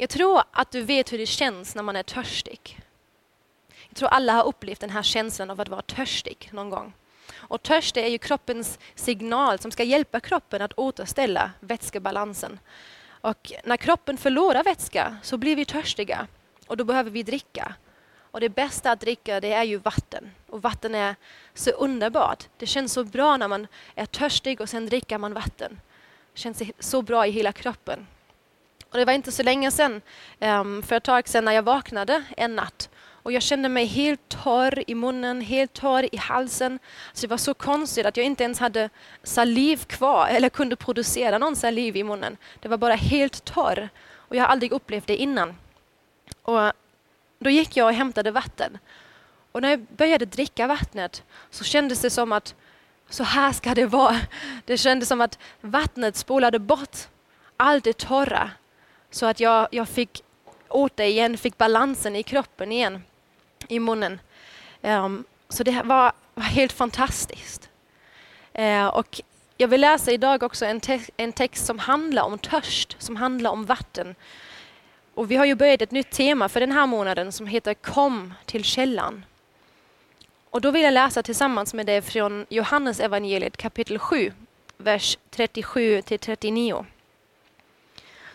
Jag tror att du vet hur det känns när man är törstig. Jag tror alla har upplevt den här känslan av att vara törstig någon gång. Och törst är ju kroppens signal som ska hjälpa kroppen att återställa vätskebalansen. Och när kroppen förlorar vätska så blir vi törstiga och då behöver vi dricka. Och det bästa att dricka det är ju vatten. Och vatten är så underbart. Det känns så bra när man är törstig och sen dricker man vatten. Det känns så bra i hela kroppen. Och det var inte så länge sedan, um, ehm, för ett tag sedan när jag vaknade en natt och jag kände mig helt torr i munnen, helt torr i halsen. Så det var så konstigt att jag inte ens hade saliv kvar eller kunde producera någon saliv i munnen. Det var bara helt torr och jag har aldrig upplevt det innan. Och då gick jag och hämtade vatten. Och när jag började dricka vattnet så kändes det som att så här ska det vara. Det kändes som att vattnet spolade bort allt det torra så att jag, jag fick åter igen, fick balansen i kroppen igen, i munnen. Um, så det var, var helt fantastiskt. Uh, och jag vill läsa idag också en, te en text som handlar om törst, som handlar om vatten. Och vi har ju börjat ett nytt tema för den här månaden som heter Kom till källan. Och då vill jag läsa tillsammans med dig från Johannes evangeliet kapitel 7, vers 37 till 39.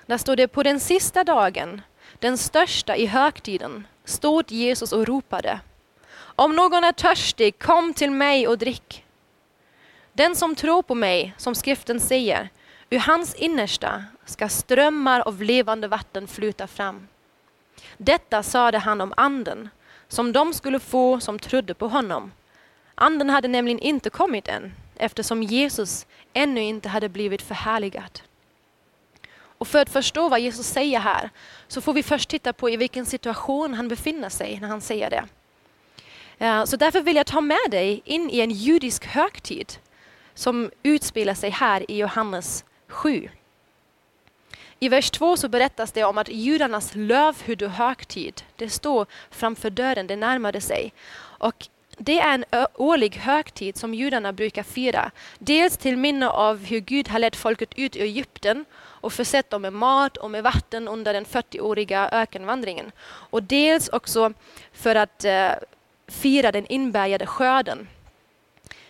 Där står det på den sista dagen, den största i högtiden, stod Jesus och ropade. Om någon är törstig, kom till mig och drick. Den som tror på mig, som skriften säger, ur hans innersta ska strömmar av levande vatten flyta fram. Detta sade han om anden, som de skulle få som trodde på honom. Anden hade nämligen inte kommit än, eftersom Jesus ännu inte hade blivit förhärligad. Och för att förstå vad Jesus säger här så får vi först titta på i vilken situation han befinner sig när han säger det. Eh, så därför vill jag ta med dig in i en judisk högtid som utspelar sig här i Johannes 7. I vers 2 så berättas det om att judarnas lövhyddohögtid, det står framför dörren, det närmade sig. Och det är en årlig högtid som judarna brukar fira. Dels till minne av hur Gud har lett folket ut ur Egypten och försett dem med mat och med vatten under den 40-åriga ökenvandringen. Och dels också för att eh, fira den inbärgade skörden.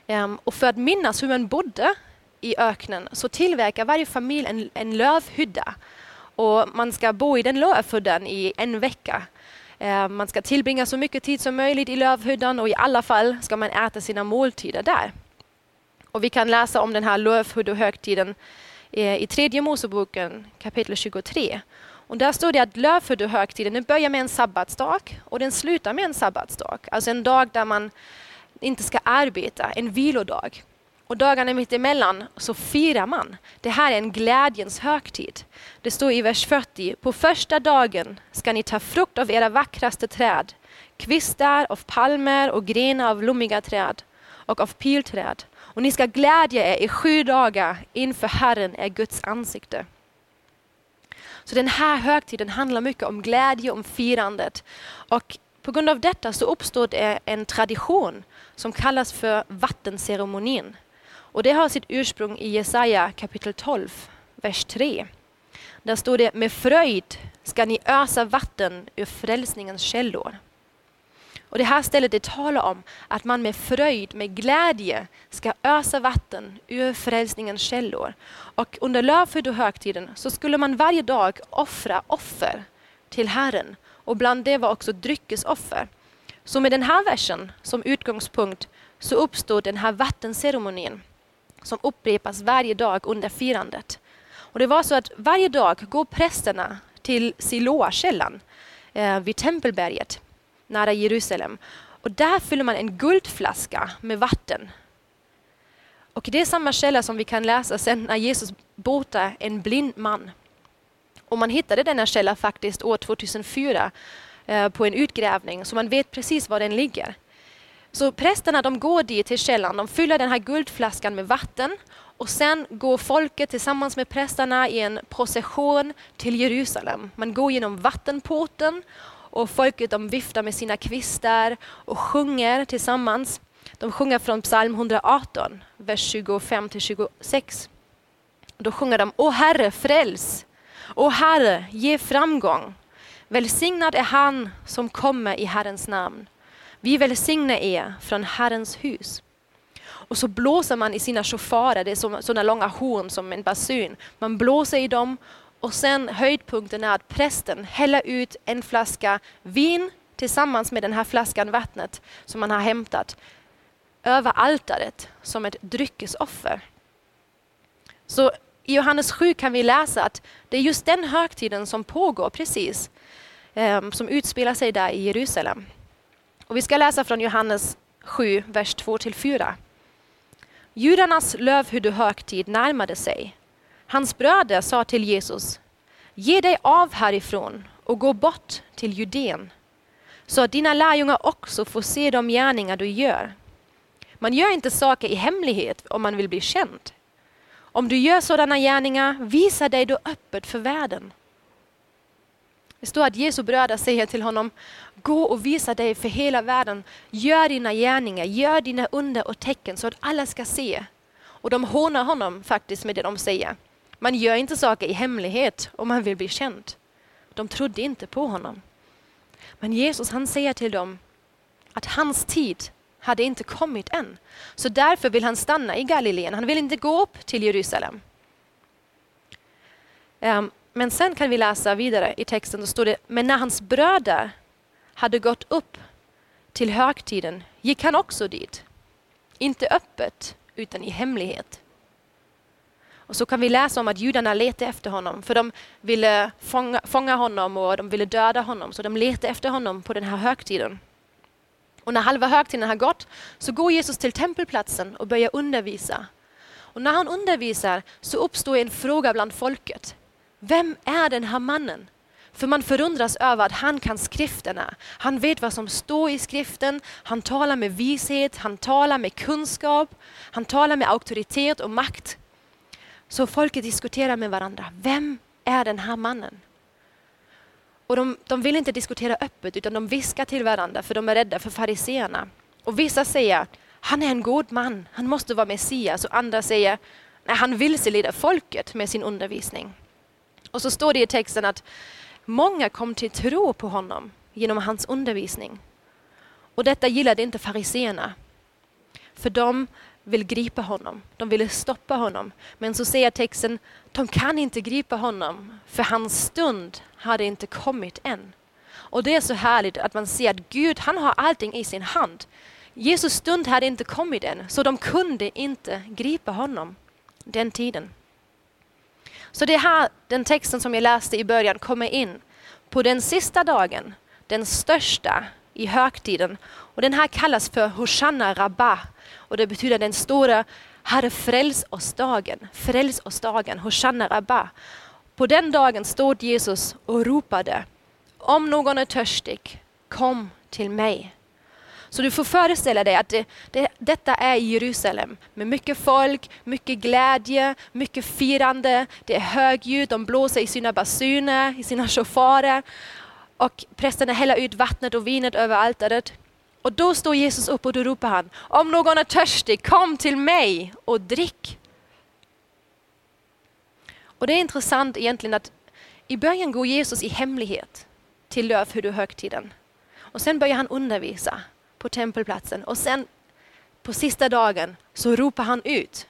Ehm, och för att minnas hur man bodde i öknen så tillverkar varje familj en, en lövhydda. Och man ska bo i den lövhyddan i en vecka. Ehm, man ska tillbringa så mycket tid som möjligt i lövhyddan och i alla fall ska man äta sina måltider där. Och vi kan läsa om den här lövhyddohögtiden Eh, i tredje Moseboken kapitel 23. Och där står det att lövhyddohögtiden börjar med en sabbatsdag och den slutar med en sabbatsdag. Alltså en dag där man inte ska arbeta, en vilodag. Och dagarna mitt emellan så firar man. Det här är en glädjens högtid. Det står i vers 40, på första dagen ska ni ta frukt av era vackraste träd, kvistar av palmer och grenar av blommiga träd och av pilträd och ni ska glädja er i sju dagar inför Herren är Guds ansikte. Så den här högtiden handlar mycket om glädje, om firandet. Och på grund av detta så uppstod det en tradition som kallas för vattenceremonin. Och det har sitt ursprung i Jesaja kapitel 12, vers 3. Där står det med fröjd ska ni ösa vatten ur frälsningens källor. Och det här stället det talar om att man med fröjd, med glädje ska ösa vatten ur frälsningens källor. Och under lövhyddohögtiden så skulle man varje dag offra offer till Herren. Och bland det var också dryckesoffer. Så med den här versen som utgångspunkt så uppstod den här vattenceremonin som upprepas varje dag under firandet. Och det var så att varje dag går prästerna till Siloakällan eh, vid Tempelberget nära Jerusalem. Och där fyller man en guldflaska med vatten. Och det är samma källa som vi kan läsa sen när Jesus botar en blind man. Och man hittade denna källa faktiskt år 2004 eh, på en utgrävning, så man vet precis var den ligger. Så prästerna de går dit till källan, de fyller den här guldflaskan med vatten och sen går folket tillsammans med prästerna i en procession till Jerusalem. Man går genom vattenporten och folket de viftar med sina kvistar och sjunger tillsammans. De sjunger från psalm 118, vers 25 till 26. Då sjunger de, O Herre, fräls! Å Herre, ge framgång. Välsignad är han som kommer i Herrens namn. Vi välsignar er från Herrens hus. Och så blåser man i sina shofarer, det är sådana långa horn som en basun. Man blåser i dem och sen höjdpunkten är att prästen häller ut en flaska vin tillsammans med den här flaskan vattnet som man har hämtat över altaret som ett dryckesoffer. Så i Johannes 7 kan vi läsa att det är just den högtiden som pågår precis, ehm, som utspelar sig där i Jerusalem. Och vi ska läsa från Johannes 7, vers 2-4. Judarnas lövhyddohögtid närmade sig. Hans bröder sa till Jesus, ge dig av härifrån och gå bort till Judeen, så att dina lärjungar också får se de gärningar du gör. Man gör inte saker i hemlighet om man vill bli känd. Om du gör sådana gärningar, visa dig då öppet för världen. Det står att Jesu bröder säger till honom, gå och visa dig för hela världen. Gör dina gärningar, gör dina under och tecken så att alla ska se. Och de hånar honom faktiskt med det de säger. Man gör inte saker i hemlighet om man vill bli känd. De trodde inte på honom. Men Jesus han säger till dem att hans tid hade inte kommit än. Så därför vill han stanna i Galileen. Han vill inte gå upp till Jerusalem. Ehm, men sen kan vi läsa vidare i texten, då står det, men när hans bröder hade gått upp till högtiden gick han också dit. Inte öppet, utan i hemlighet. Och så kan vi läsa om att judarna letade efter honom, för de ville fånga, fånga honom och de ville döda honom, så de letade efter honom på den här högtiden. Och när halva högtiden har gått så går Jesus till tempelplatsen och börjar undervisa. Och när han undervisar så uppstår en fråga bland folket. Vem är den här mannen? För man förundras över att han kan skrifterna. Han vet vad som står i skriften, han talar med vishet, han talar med kunskap, han talar med auktoritet och makt. Så folket diskuterar med varandra. Vem är den här mannen? Och de, de vill inte diskutera öppet utan de viskar till varandra för de är rädda för fariseerna. Och vissa säger han är en god man, han måste vara Messias. Och andra säger nej, han vilseleder folket med sin undervisning. Och så står det i texten att många kom till tro på honom genom hans undervisning. Och detta gillade inte fariseerna. För de vill gripa honom, de ville stoppa honom. Men så säger texten, de kan inte gripa honom för hans stund hade inte kommit än. Och det är så härligt att man ser att Gud han har allting i sin hand. Jesus stund hade inte kommit än, så de kunde inte gripa honom den tiden. Så det är här den texten som jag läste i början kommer in. På den sista dagen, den största i högtiden. Och den här kallas för Hosanna Rabbah. Och det betyder den stora Herre fräls oss dagen, fräls oss dagen, Hosanna Rabba. På den dagen stod Jesus och ropade, om någon är törstig, kom till mig. Så du får föreställa dig att det, det, detta är i Jerusalem med mycket folk, mycket glädje, mycket firande. Det är högljutt, de blåser i sina basuner, i sina shofarer. Och prästerna häller ut vattnet och vinet över altaret. Och då står Jesus upp och då ropar han, om någon är törstig, kom till mig och drick. Och det är intressant egentligen att i början går Jesus i hemlighet till lövhyddohögtiden. Och sen börjar han undervisa på tempelplatsen och sen på sista dagen så ropar han ut.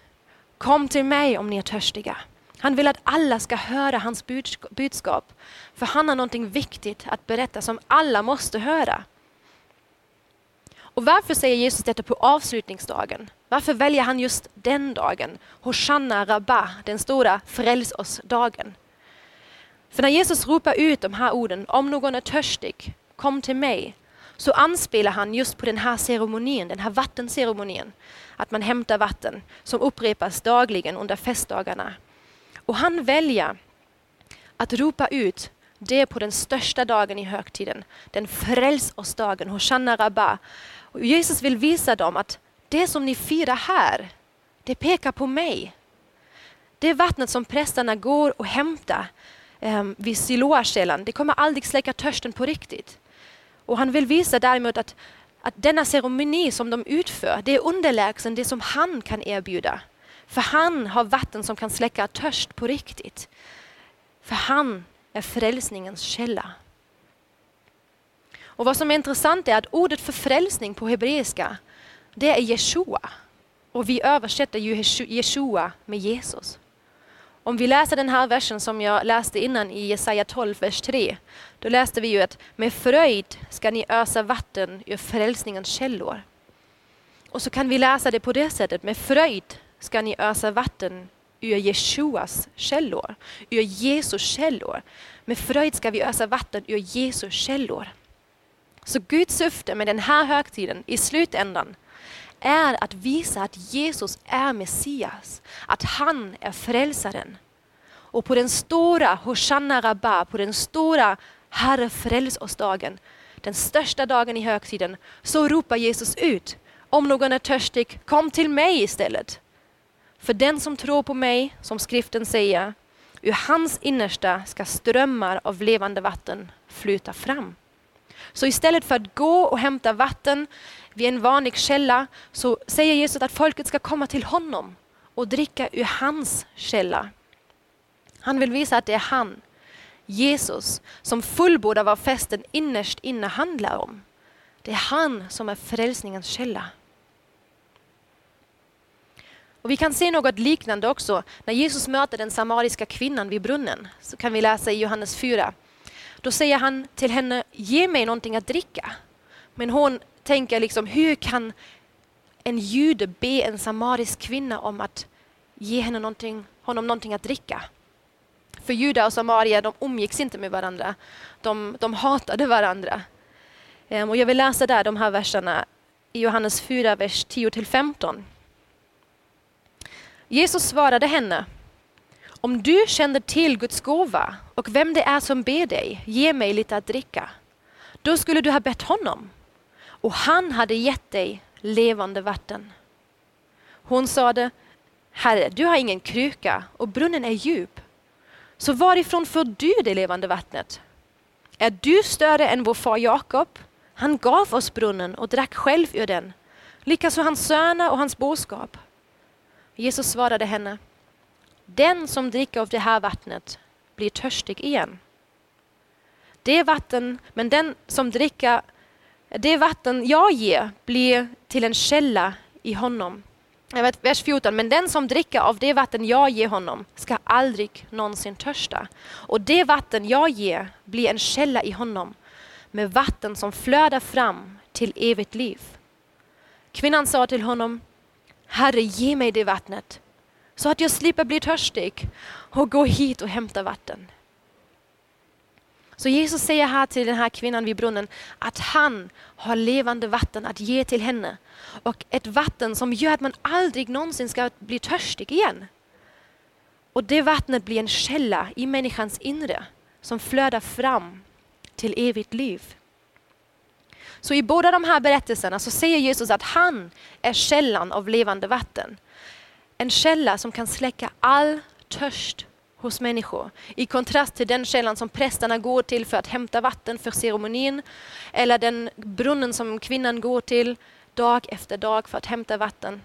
Kom till mig om ni är törstiga. Han vill att alla ska höra hans budskap. För han har någonting viktigt att berätta som alla måste höra. Och varför säger Jesus detta på avslutningsdagen? Varför väljer han just den dagen? Hosanna Rabba, den stora fräls oss-dagen. För när Jesus ropar ut de här orden, om någon är törstig, kom till mig, så anspelar han just på den här ceremonin, den här vattenceremonin. Att man hämtar vatten som upprepas dagligen under festdagarna. Och han väljer att ropa ut det på den största dagen i högtiden, den fräls oss-dagen, Hosanna Rabba. Och Jesus vill visa dem att det som ni firar här, det pekar på mig. Det vattnet som prästerna går och hämtar eh, vid Siloakällan, det kommer aldrig släcka törsten på riktigt. Och han vill visa däremot att, att denna ceremoni som de utför, det är underlägsen det som han kan erbjuda. För han har vatten som kan släcka törst på riktigt. För han är frälsningens källa. Och vad som är intressant är att ordet för frälsning på hebreiska, det är Jeshua. Och vi översätter ju Jeshua med Jesus. Om vi läser den här versen som jag läste innan i Jesaja 12, vers 3, då läste vi ju att med fröjd ska ni ösa vatten ur frälsningens källor. Och så kan vi läsa det på det sättet, med fröjd ska ni ösa vatten ur Jeshuas källor, ur Jesus källor. Med fröjd ska vi ösa vatten ur Jesus källor. Så Guds syfte med den här högtiden i slutändan är att visa att Jesus är Messias, att han är frälsaren. Och på den stora Hosanna Rabba, på den stora Herre fräls oss-dagen, den största dagen i högtiden, så ropar Jesus ut, om någon är törstig, kom till mig istället. För den som tror på mig, som skriften säger, ur hans innersta ska strömmar av levande vatten flyta fram. Så istället för att gå och hämta vatten vid en vanlig källa så säger Jesus att folket ska komma till honom och dricka ur hans källa. Han vill visa att det är han, Jesus, som fullbordar vad festen innerst inne handlar om. Det är han som är frälsningens källa. Och vi kan se något liknande också när Jesus möter den samariska kvinnan vid brunnen. Så kan vi läsa i Johannes 4. Då säger han till henne, ge mig någonting att dricka. Men hon tänker liksom, hur kan en jude be en samarisk kvinna om att ge henne någonting, honom någonting att dricka? För judar och samarier de umgicks inte med varandra. De, de hatade varandra. Ehm, och jag vill läsa där de här verserna i Johannes 4, vers 10-15. Jesus svarade henne, om du kände till Guds gåva och vem det är som ber dig, ge mig lite att dricka. Då skulle du ha bett honom och han hade gett dig levande vatten. Hon sade, Herre, du har ingen kruka och brunnen är djup. Så varifrån får du det levande vattnet? Är du större än vår far Jakob? Han gav oss brunnen och drack själv ur den, likaså hans söner och hans boskap. Jesus svarade henne, den som dricker av det här vattnet blir törstig igen. Det vatten, men den som dricker det vatten jag ger blir till en källa i honom. Vers 14, men den som dricker av det vatten jag ger honom ska aldrig någonsin törsta. Och det vatten jag ger blir en källa i honom med vatten som flödar fram till evigt liv. Kvinnan sa till honom, Herre ge mig det vattnet så att jag slipper bli törstig och gå hit och hämta vatten. Så Jesus säger här till den här kvinnan vid brunnen att han har levande vatten att ge till henne. Och ett vatten som gör att man aldrig någonsin ska bli törstig igen. Och det vattnet blir en källa i människans inre som flödar fram till evigt liv. Så i båda de här berättelserna så säger Jesus att han är källan av levande vatten. En källa som kan släcka all törst hos människor. I kontrast till den källan som prästerna går till för att hämta vatten för ceremonin. Eller den brunnen som kvinnan går till dag efter dag för att hämta vatten.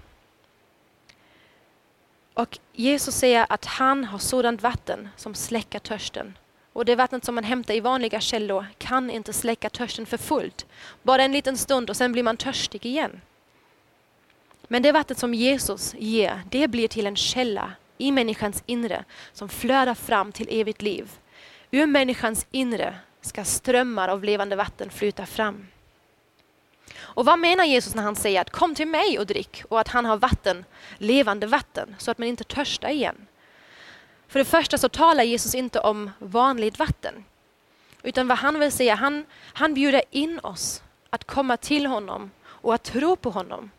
Och Jesus säger att han har sådant vatten som släcker törsten. Och det vattnet som man hämtar i vanliga källor kan inte släcka törsten för fullt. Bara en liten stund och sen blir man törstig igen. Men det vattnet som Jesus ger, det blir till en källa i människans inre som flödar fram till evigt liv. Ur människans inre ska strömmar av levande vatten flyta fram. Och vad menar Jesus när han säger att kom till mig och drick och att han har vatten, levande vatten, så att man inte törstar igen? För det första så talar Jesus inte om vanligt vatten. Utan vad han vill säga, han, han bjuder in oss att komma till honom och att tro på honom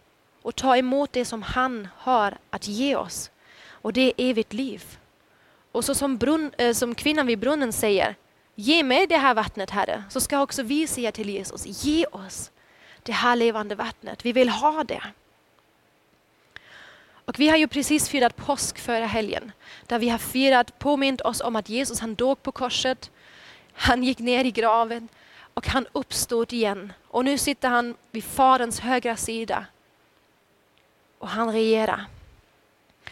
och ta emot det som han har att ge oss. Och det är evigt liv. Och så som, brunn, äh, som kvinnan vid brunnen säger, ge mig det här vattnet Herre, så ska också vi säga till Jesus, ge oss det här levande vattnet, vi vill ha det. Och vi har ju precis firat påsk förra helgen, där vi har firat, påmint oss om att Jesus han dog på korset, han gick ner i graven och han uppstod igen. Och nu sitter han vid Faderns högra sida och han regerar.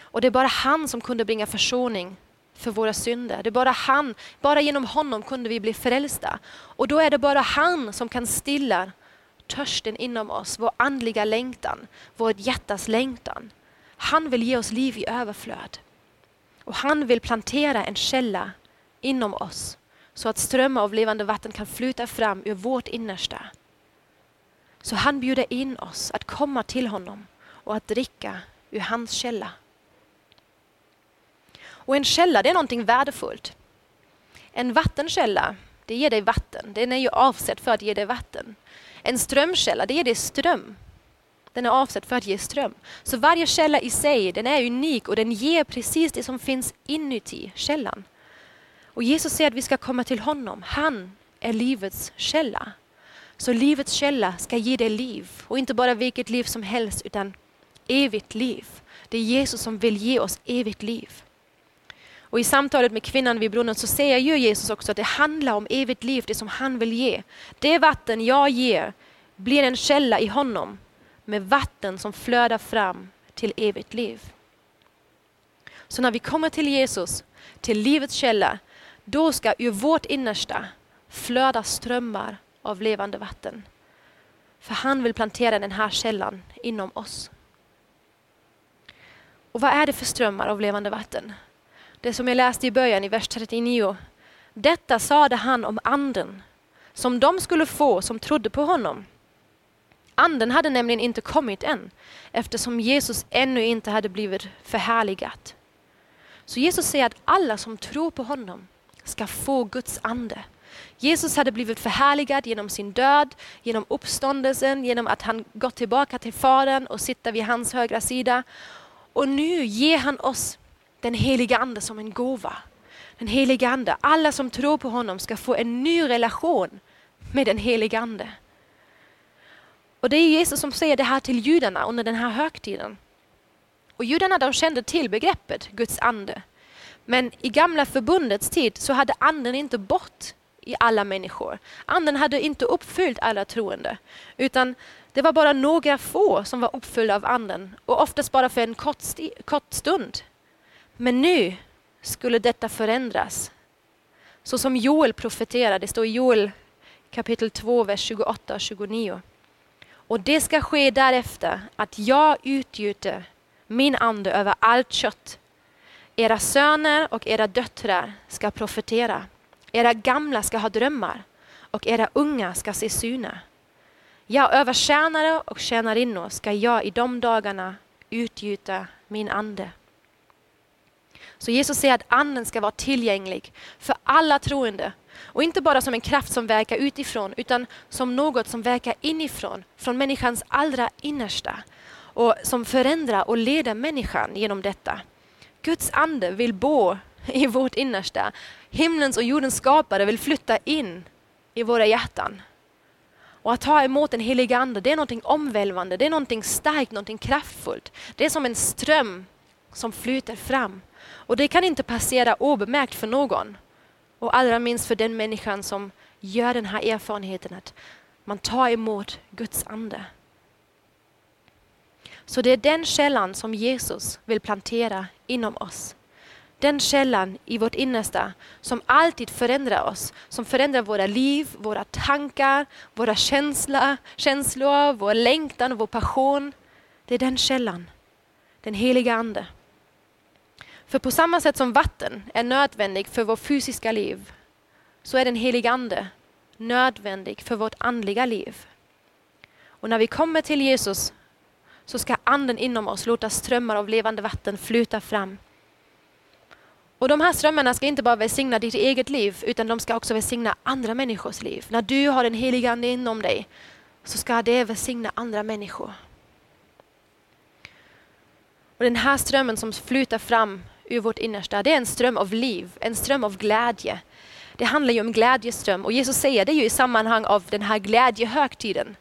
Och det är bara han som kunde bringa försoning för våra synder. Det är bara han, bara genom honom kunde vi bli frälsta. Och då är det bara han som kan stilla törsten inom oss, vår andliga längtan, vårt hjärtas längtan. Han vill ge oss liv i överflöd. Och han vill plantera en källa inom oss så att strömmar av levande vatten kan flyta fram ur vårt innersta. Så han bjuder in oss att komma till honom och att dricka ur hans källa. Och en källa det är någonting värdefullt. En vattenkälla det ger dig vatten. Den är ju avsedd för att ge dig vatten. En strömkälla det ger dig ström. Den är avsedd för att ge ström. Så varje källa i sig den är unik och den ger precis det som finns inuti källan. Och Jesus säger att vi ska komma till honom. Han är livets källa. Så livets källa ska ge dig liv. Och inte bara vilket liv som helst utan evigt liv. Det är Jesus som vill ge oss evigt liv. Och i samtalet med kvinnan vid brunnen så säger ju Jesus också att det handlar om evigt liv, det som han vill ge. Det vatten jag ger blir en källa i honom med vatten som flödar fram till evigt liv. Så när vi kommer till Jesus, till livets källa, då ska ur vårt innersta flöda strömmar av levande vatten. För han vill plantera den här källan inom oss. Och vad är det för strömmar av levande vatten? Det som jag läste i början i vers 39. Detta sade han om anden som de skulle få som trodde på honom. Anden hade nämligen inte kommit än eftersom Jesus ännu inte hade blivit förhärligat. Så Jesus säger att alla som tror på honom ska få Guds ande. Jesus hade blivit förhärligad genom sin död, genom uppståndelsen, genom att han gått tillbaka till Fadern och sitter vid hans högra sida. Och nu ger han oss den heliga Ande som en gåva. Den heliga Ande, alla som tror på honom ska få en ny relation med den heliga Ande. Och det är Jesus som säger det här till judarna under den här högtiden. Och judarna de kände till begreppet Guds ande. Men i gamla förbundets tid så hade anden inte bort i alla människor. Anden hade inte uppfyllt alla troende. Utan det var bara några få som var uppfyllda av anden och oftast bara för en kort, kort stund. Men nu skulle detta förändras. Så som Joel profeterade, det står i Joel kapitel 2, vers 28 och 29. Och det ska ske därefter att jag utgjuter min ande över allt kött. Era söner och era döttrar ska profetera. Era gamla ska ha drömmar och era unga ska se syner. Ja, över tjänare och tjänarinnor ska jag i de dagarna utgjuta min ande. Så Jesus säger att anden ska vara tillgänglig för alla troende. Och inte bara som en kraft som verkar utifrån utan som något som verkar inifrån, från människans allra innersta. Och som förändrar och leder människan genom detta. Guds ande vill bo i vårt innersta. Himlens och jordens skapare vill flytta in i våra hjärtan. Och att ta emot den heliga Ande, det är något omvälvande, det är något starkt, något kraftfullt. Det är som en ström som flyter fram. Och det kan inte passera obemärkt för någon. Och allra minst för den människan som gör den här erfarenheten att man tar emot Guds ande. Så det är den källan som Jesus vill plantera inom oss. Den källan i vårt innersta som alltid förändrar oss, som förändrar våra liv, våra tankar, våra känslor, känslor vår längtan och vår passion. Det är den källan, den heliga Ande. För på samma sätt som vatten är nödvändig för vårt fysiska liv så är den heliga Ande nödvändig för vårt andliga liv. Och när vi kommer till Jesus så ska anden inom oss låta strömmar av levande vatten flyta fram. Och de här strömmarna ska inte bara välsigna ditt eget liv utan de ska också välsigna andra människors liv. När du har den heliga ande inom dig så ska det välsigna andra människor. Och den här strömmen som flyter fram ur vårt innersta, det är en ström av liv, en ström av glädje. Det handlar ju om glädjeström och Jesus säger det ju i sammanhang av den här glädjehögtiden.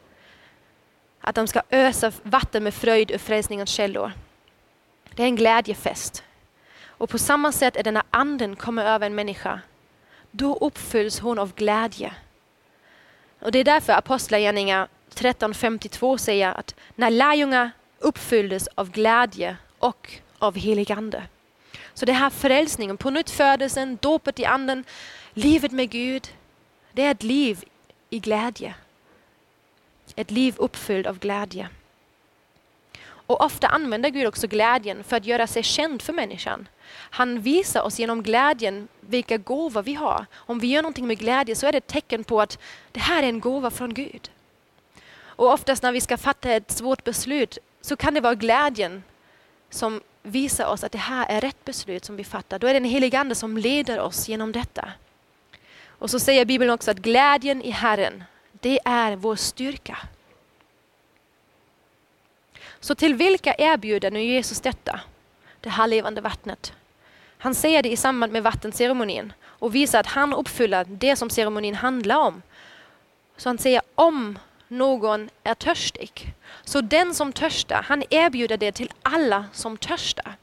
Att de ska ösa vatten med fröjd ur frälsningens källor. Det är en glädjefest. Och på samma sätt är det när anden kommer över en människa. Då uppfylls hon av glädje. Och det är därför Apostlagärningarna 13.52 säger att när lärjungar uppfylldes av glädje och av helig ande. Så det här frälsningen, på nytt födelsen, dopet i anden, livet med Gud, det är ett liv i glädje. Ett liv uppfyllt av glädje. Och ofta använder Gud också glädjen för att göra sig känd för människan. Han visar oss genom glädjen vilka gåvor vi har. Om vi gör någonting med glädje så är det ett tecken på att det här är en gåva från Gud. Och oftast när vi ska fatta ett svårt beslut så kan det vara glädjen som visar oss att det här är rätt beslut som vi fattar. Då är det den helige Ande som leder oss genom detta. Och så säger Bibeln också att glädjen i Herren, det är vår styrka. Så till vilka erbjuder nu Jesus detta? Det här levande vattnet. Han säger det i samband med vattenceremonin och visar att han uppfyller det som ceremonin handlar om. Så han säger om någon är törstig. Så den som törstar, han erbjuder det till alla som törstar.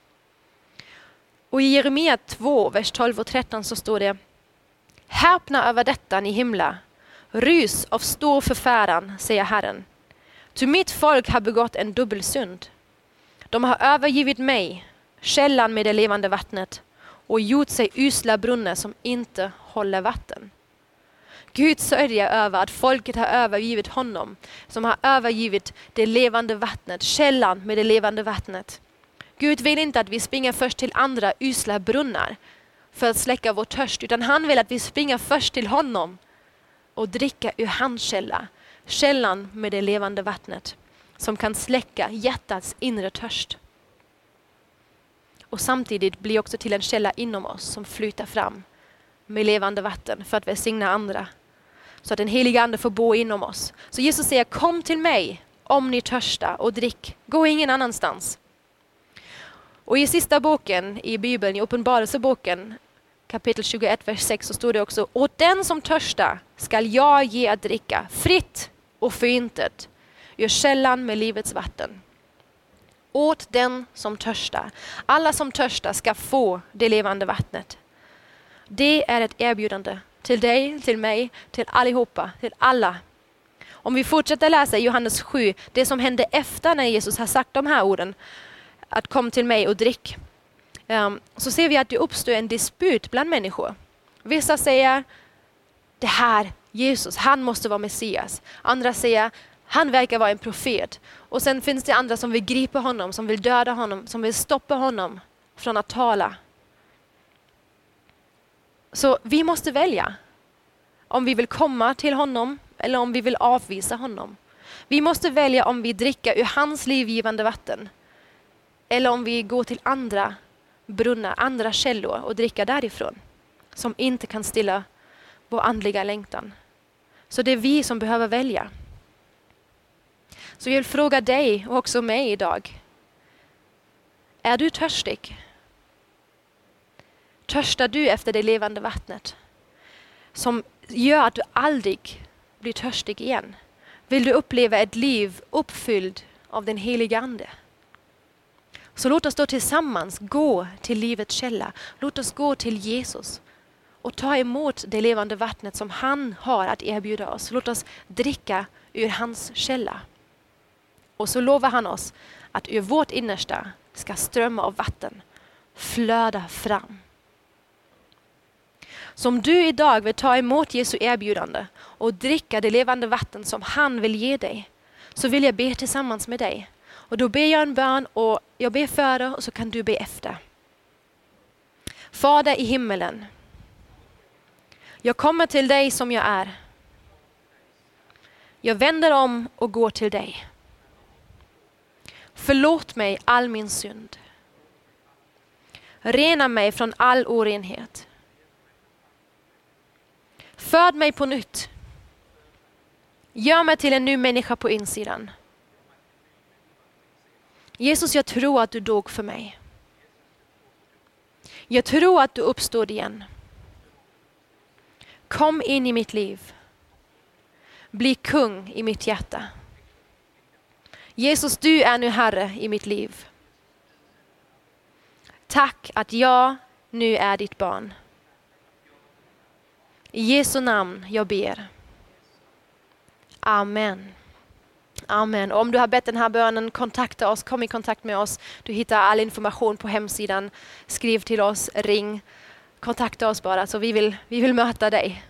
Och i Jeremia 2, vers 12 och 13 så står det Häpna över detta, ni himlar. Rys av stor förfäran, säger Herren. Ty mitt folk har begått en dubbelsynd. De har övergivit mig, källan med det levande vattnet, och gjort sig usla brunnar som inte håller vatten. Gud sörjer över att folket har övergivit honom, som har övergivit det levande vattnet, källan med det levande vattnet. Gud vill inte att vi springer först till andra usla brunnar för att släcka vår törst, utan han vill att vi springer först till honom och dricker ur hans källa, källan med det levande vattnet som kan släcka hjärtats inre törst. Och samtidigt bli också till en källa inom oss som flyter fram med levande vatten för att välsigna andra. Så att den heliga Ande får bo inom oss. Så Jesus säger kom till mig om ni törstar och drick. Gå ingen annanstans. Och i sista boken i Bibeln, i Uppenbarelseboken kapitel 21, vers 6 så står det också åt den som törstar skall jag ge att dricka fritt och förintet gör källan med livets vatten. Åt den som törstar. Alla som törstar ska få det levande vattnet. Det är ett erbjudande till dig, till mig, till allihopa, till alla. Om vi fortsätter läsa i Johannes 7, det som hände efter när Jesus har sagt de här orden, att kom till mig och drick, ehm, så ser vi att det uppstår en dispyt bland människor. Vissa säger, det här Jesus, han måste vara Messias. Andra säger, han verkar vara en profet. Och sen finns det andra som vill gripa honom, som vill döda honom, som vill stoppa honom från att tala. Så vi måste välja om vi vill komma till honom eller om vi vill avvisa honom. Vi måste välja om vi dricker ur hans livgivande vatten eller om vi går till andra brunnar, andra källor och dricker därifrån som inte kan stilla vår andliga längtan. Så det är vi som behöver välja. Så jag vill fråga dig och också mig idag. Är du törstig? Törstar du efter det levande vattnet? Som gör att du aldrig blir törstig igen. Vill du uppleva ett liv uppfylld av den heliga Ande? Så låt oss då tillsammans gå till livets källa. Låt oss gå till Jesus och ta emot det levande vattnet som han har att erbjuda oss. Låt oss dricka ur hans källa. Och så lovar han oss att ur vårt innersta ska strömmar av vatten flöda fram. Så om du idag vill ta emot Jesu erbjudande och dricka det levande vatten som han vill ge dig, så vill jag be tillsammans med dig. Och då ber jag en bön och jag ber före och så kan du be efter. Fader i himmelen. Jag kommer till dig som jag är. Jag vänder om och går till dig. Förlåt mig all min synd. Rena mig från all orenhet. Föd mig på nytt. Gör mig till en ny människa på insidan. Jesus, jag tror att du dog för mig. Jag tror att du uppstod igen. Kom in i mitt liv. Bli kung i mitt hjärta. Jesus, du är nu Herre i mitt liv. Tack att jag nu är ditt barn. I Jesu namn jag ber. Amen. Amen. Och om du har bett den här bönen, kontakta oss, kom i kontakt med oss. Du hittar all information på hemsidan. Skriv till oss, ring kontakta oss bara så vi vill, vi vill möta dig.